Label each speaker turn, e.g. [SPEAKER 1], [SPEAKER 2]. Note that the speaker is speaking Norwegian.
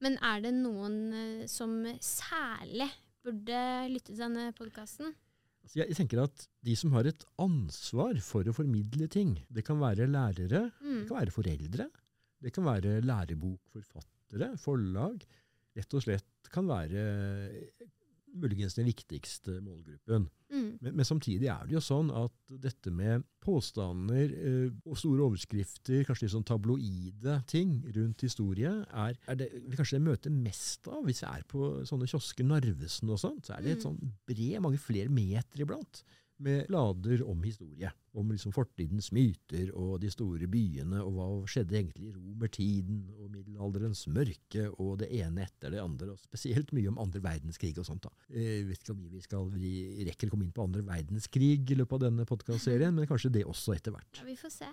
[SPEAKER 1] Men er det noen eh, som særlig burde lytte til denne podkasten?
[SPEAKER 2] Altså, jeg, tenker at De som har et ansvar for å formidle ting Det kan være lærere,
[SPEAKER 1] Mm.
[SPEAKER 2] det kan være foreldre, det kan være lærebokforfattere, forlag. Rett og slett kan være eh, muligens den viktigste målgruppen.
[SPEAKER 1] Mm.
[SPEAKER 2] Men, men samtidig er det jo sånn at dette med påstander eh, og store overskrifter, kanskje litt sånn tabloide ting rundt historie, er, er det vi kanskje møter mest av hvis jeg er på sånne kiosker, Narvesen og sånt. Så er det et
[SPEAKER 1] Mm.
[SPEAKER 2] sånn bred, mange flere meter iblant. Med blader om historie. Om liksom fortidens myter og de store byene, og hva skjedde egentlig i romertiden middelalderens mørke og det ene etter det andre. og Spesielt mye om andre verdenskrig og sånt. da. Jeg vet ikke om vi, skal, vi rekker å komme inn på andre verdenskrig i løpet av denne podkastserien, men kanskje det også etter hvert.
[SPEAKER 1] Ja, vi får se.